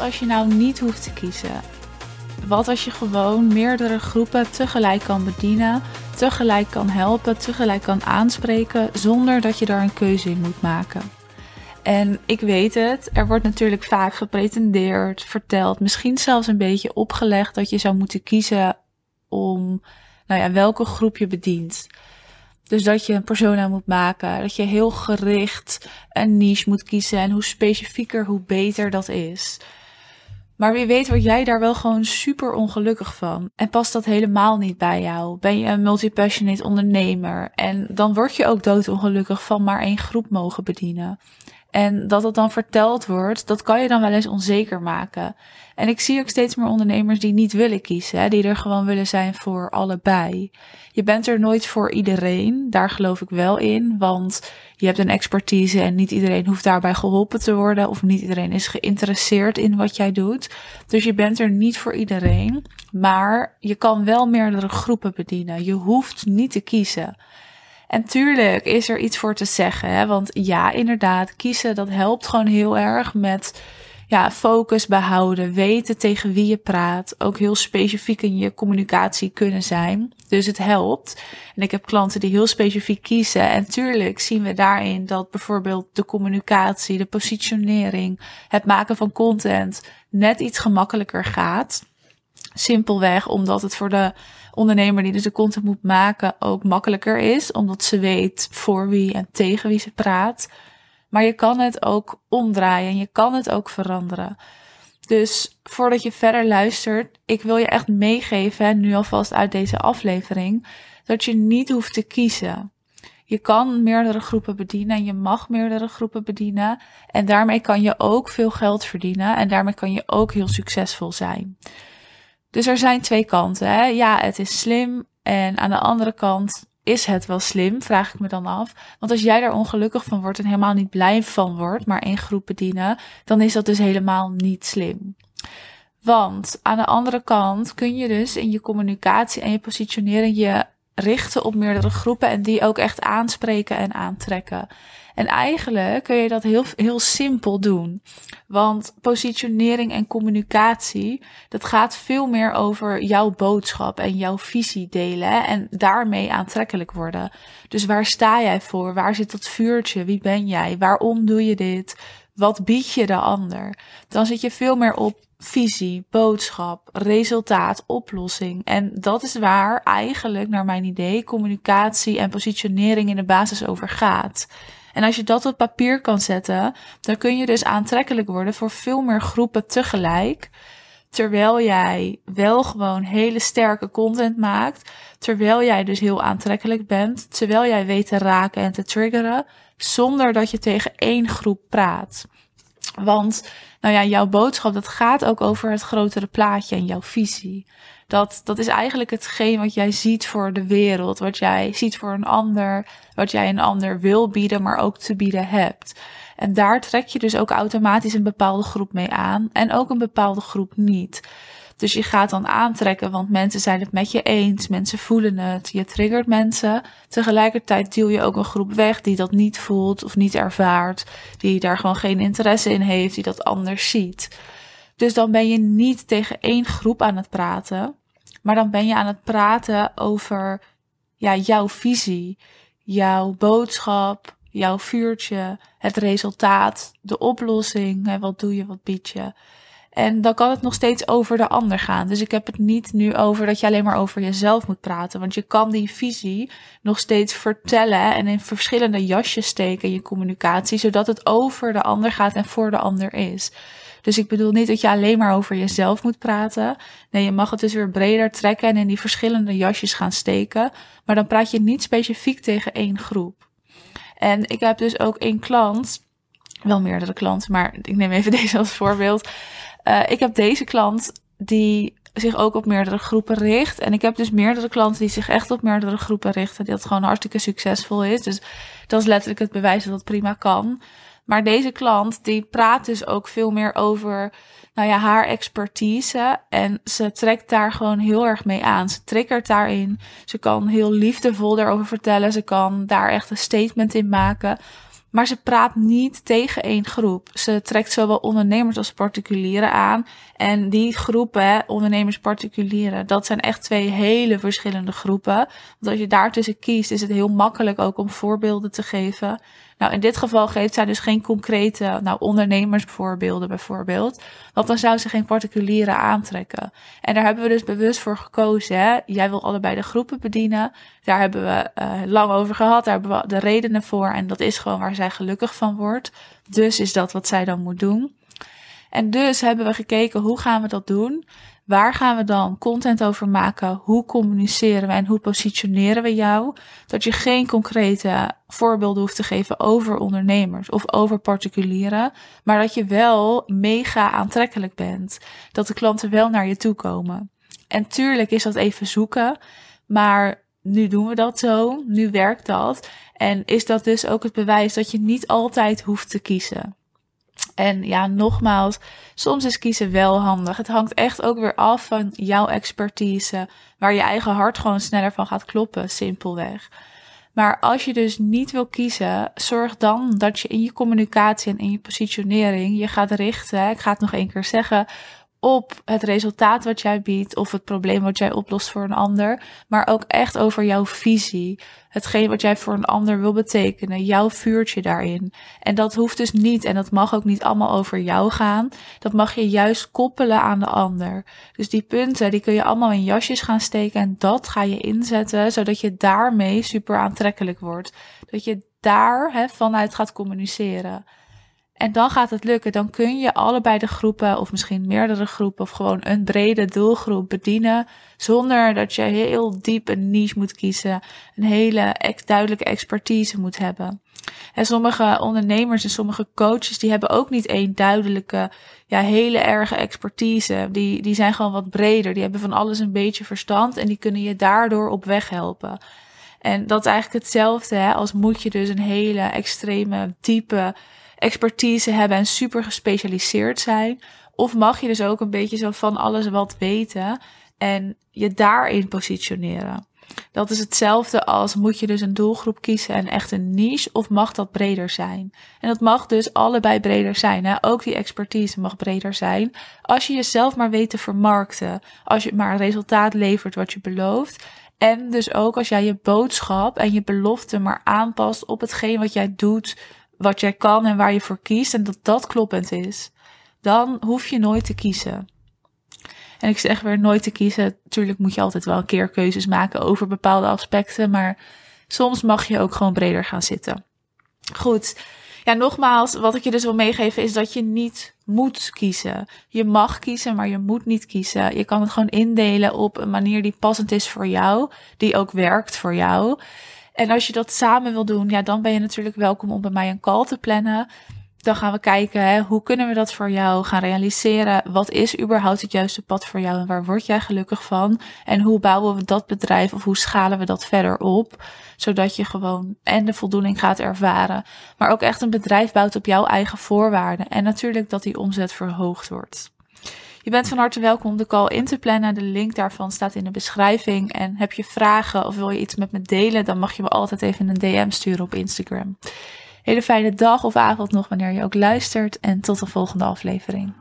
als je nou niet hoeft te kiezen? Wat als je gewoon meerdere groepen tegelijk kan bedienen, tegelijk kan helpen, tegelijk kan aanspreken, zonder dat je daar een keuze in moet maken? En ik weet het, er wordt natuurlijk vaak gepretendeerd, verteld, misschien zelfs een beetje opgelegd dat je zou moeten kiezen om, nou ja, welke groep je bedient. Dus dat je een persona moet maken, dat je heel gericht een niche moet kiezen en hoe specifieker, hoe beter dat is. Maar wie weet word jij daar wel gewoon super ongelukkig van. En past dat helemaal niet bij jou? Ben je een multipassionate ondernemer? En dan word je ook doodongelukkig van maar één groep mogen bedienen. En dat het dan verteld wordt, dat kan je dan wel eens onzeker maken. En ik zie ook steeds meer ondernemers die niet willen kiezen, die er gewoon willen zijn voor allebei. Je bent er nooit voor iedereen, daar geloof ik wel in, want je hebt een expertise en niet iedereen hoeft daarbij geholpen te worden, of niet iedereen is geïnteresseerd in wat jij doet. Dus je bent er niet voor iedereen, maar je kan wel meerdere groepen bedienen. Je hoeft niet te kiezen. En tuurlijk is er iets voor te zeggen. Hè? Want ja, inderdaad, kiezen dat helpt gewoon heel erg met ja, focus behouden, weten tegen wie je praat, ook heel specifiek in je communicatie kunnen zijn. Dus het helpt. En ik heb klanten die heel specifiek kiezen. En tuurlijk zien we daarin dat bijvoorbeeld de communicatie, de positionering, het maken van content net iets gemakkelijker gaat. Simpelweg omdat het voor de ondernemer die dus de content moet maken ook makkelijker is, omdat ze weet voor wie en tegen wie ze praat. Maar je kan het ook omdraaien en je kan het ook veranderen. Dus voordat je verder luistert, ik wil je echt meegeven, nu alvast uit deze aflevering, dat je niet hoeft te kiezen. Je kan meerdere groepen bedienen en je mag meerdere groepen bedienen. En daarmee kan je ook veel geld verdienen en daarmee kan je ook heel succesvol zijn. Dus er zijn twee kanten. Hè? Ja, het is slim. En aan de andere kant is het wel slim, vraag ik me dan af. Want als jij daar ongelukkig van wordt en helemaal niet blij van wordt, maar één groep bedienen, dan is dat dus helemaal niet slim. Want aan de andere kant kun je dus in je communicatie en je positionering je richten op meerdere groepen en die ook echt aanspreken en aantrekken. En eigenlijk kun je dat heel, heel simpel doen. Want positionering en communicatie, dat gaat veel meer over jouw boodschap en jouw visie delen en daarmee aantrekkelijk worden. Dus waar sta jij voor? Waar zit dat vuurtje? Wie ben jij? Waarom doe je dit? Wat bied je de ander? Dan zit je veel meer op visie, boodschap, resultaat, oplossing. En dat is waar eigenlijk, naar mijn idee, communicatie en positionering in de basis over gaat. En als je dat op papier kan zetten, dan kun je dus aantrekkelijk worden voor veel meer groepen tegelijk. Terwijl jij wel gewoon hele sterke content maakt. Terwijl jij dus heel aantrekkelijk bent. Terwijl jij weet te raken en te triggeren. Zonder dat je tegen één groep praat. Want, nou ja, jouw boodschap, dat gaat ook over het grotere plaatje en jouw visie. Dat, dat is eigenlijk hetgeen wat jij ziet voor de wereld, wat jij ziet voor een ander, wat jij een ander wil bieden, maar ook te bieden hebt. En daar trek je dus ook automatisch een bepaalde groep mee aan en ook een bepaalde groep niet. Dus je gaat dan aantrekken, want mensen zijn het met je eens, mensen voelen het, je triggert mensen. Tegelijkertijd duw je ook een groep weg die dat niet voelt of niet ervaart, die daar gewoon geen interesse in heeft, die dat anders ziet. Dus dan ben je niet tegen één groep aan het praten, maar dan ben je aan het praten over ja, jouw visie, jouw boodschap, jouw vuurtje, het resultaat, de oplossing. Wat doe je, wat bied je? En dan kan het nog steeds over de ander gaan. Dus ik heb het niet nu over dat je alleen maar over jezelf moet praten. Want je kan die visie nog steeds vertellen en in verschillende jasjes steken in je communicatie, zodat het over de ander gaat en voor de ander is. Dus ik bedoel niet dat je alleen maar over jezelf moet praten. Nee, je mag het dus weer breder trekken en in die verschillende jasjes gaan steken. Maar dan praat je niet specifiek tegen één groep. En ik heb dus ook één klant, wel meerdere klanten, maar ik neem even deze als voorbeeld. Uh, ik heb deze klant die zich ook op meerdere groepen richt. En ik heb dus meerdere klanten die zich echt op meerdere groepen richten. Die dat gewoon hartstikke succesvol is. Dus dat is letterlijk het bewijs dat dat prima kan. Maar deze klant die praat dus ook veel meer over nou ja, haar expertise. En ze trekt daar gewoon heel erg mee aan. Ze triggert daarin. Ze kan heel liefdevol daarover vertellen. Ze kan daar echt een statement in maken. Maar ze praat niet tegen één groep. Ze trekt zowel ondernemers als particulieren aan. En die groepen, ondernemers, particulieren, dat zijn echt twee hele verschillende groepen. Want als je daartussen kiest, is het heel makkelijk ook om voorbeelden te geven. Nou, in dit geval geeft zij dus geen concrete nou, ondernemersvoorbeelden bijvoorbeeld. Want dan zou ze geen particulieren aantrekken. En daar hebben we dus bewust voor gekozen. Hè? Jij wil allebei de groepen bedienen. Daar hebben we uh, lang over gehad. Daar hebben we de redenen voor. En dat is gewoon waar zij gelukkig van wordt. Dus is dat wat zij dan moet doen. En dus hebben we gekeken hoe gaan we dat doen. Waar gaan we dan content over maken? Hoe communiceren we en hoe positioneren we jou? Dat je geen concrete voorbeelden hoeft te geven over ondernemers of over particulieren, maar dat je wel mega aantrekkelijk bent. Dat de klanten wel naar je toe komen. En tuurlijk is dat even zoeken, maar nu doen we dat zo, nu werkt dat. En is dat dus ook het bewijs dat je niet altijd hoeft te kiezen. En ja, nogmaals, soms is kiezen wel handig. Het hangt echt ook weer af van jouw expertise, waar je eigen hart gewoon sneller van gaat kloppen, simpelweg. Maar als je dus niet wil kiezen, zorg dan dat je in je communicatie en in je positionering je gaat richten. Ik ga het nog één keer zeggen op het resultaat wat jij biedt of het probleem wat jij oplost voor een ander, maar ook echt over jouw visie. Hetgeen wat jij voor een ander wil betekenen, jouw vuurtje daarin. En dat hoeft dus niet en dat mag ook niet allemaal over jou gaan. Dat mag je juist koppelen aan de ander. Dus die punten, die kun je allemaal in jasjes gaan steken en dat ga je inzetten, zodat je daarmee super aantrekkelijk wordt. Dat je daar vanuit gaat communiceren. En dan gaat het lukken. Dan kun je allebei de groepen, of misschien meerdere groepen, of gewoon een brede doelgroep bedienen. Zonder dat je heel diep een niche moet kiezen. Een hele duidelijke expertise moet hebben. En sommige ondernemers en sommige coaches, die hebben ook niet één duidelijke, ja, hele erge expertise. Die, die zijn gewoon wat breder. Die hebben van alles een beetje verstand en die kunnen je daardoor op weg helpen. En dat is eigenlijk hetzelfde hè, als moet je dus een hele extreme, diepe expertise hebben en super gespecialiseerd zijn. Of mag je dus ook een beetje zo van alles wat weten en je daarin positioneren. Dat is hetzelfde als moet je dus een doelgroep kiezen en echt een niche of mag dat breder zijn? En dat mag dus allebei breder zijn. Hè? Ook die expertise mag breder zijn. Als je jezelf maar weet te vermarkten. Als je maar een resultaat levert wat je belooft. En dus ook als jij je boodschap en je belofte maar aanpast op hetgeen wat jij doet wat jij kan en waar je voor kiest en dat dat kloppend is, dan hoef je nooit te kiezen. En ik zeg weer nooit te kiezen. Natuurlijk moet je altijd wel een keer keuzes maken over bepaalde aspecten, maar soms mag je ook gewoon breder gaan zitten. Goed. Ja, nogmaals, wat ik je dus wil meegeven is dat je niet moet kiezen. Je mag kiezen, maar je moet niet kiezen. Je kan het gewoon indelen op een manier die passend is voor jou, die ook werkt voor jou. En als je dat samen wil doen, ja, dan ben je natuurlijk welkom om bij mij een call te plannen. Dan gaan we kijken, hè, hoe kunnen we dat voor jou gaan realiseren? Wat is überhaupt het juiste pad voor jou en waar word jij gelukkig van? En hoe bouwen we dat bedrijf of hoe schalen we dat verder op? Zodat je gewoon en de voldoening gaat ervaren, maar ook echt een bedrijf bouwt op jouw eigen voorwaarden. En natuurlijk dat die omzet verhoogd wordt. Je bent van harte welkom om de call in te plannen. De link daarvan staat in de beschrijving. En heb je vragen of wil je iets met me delen, dan mag je me altijd even een DM sturen op Instagram. Hele fijne dag of avond nog wanneer je ook luistert. En tot de volgende aflevering.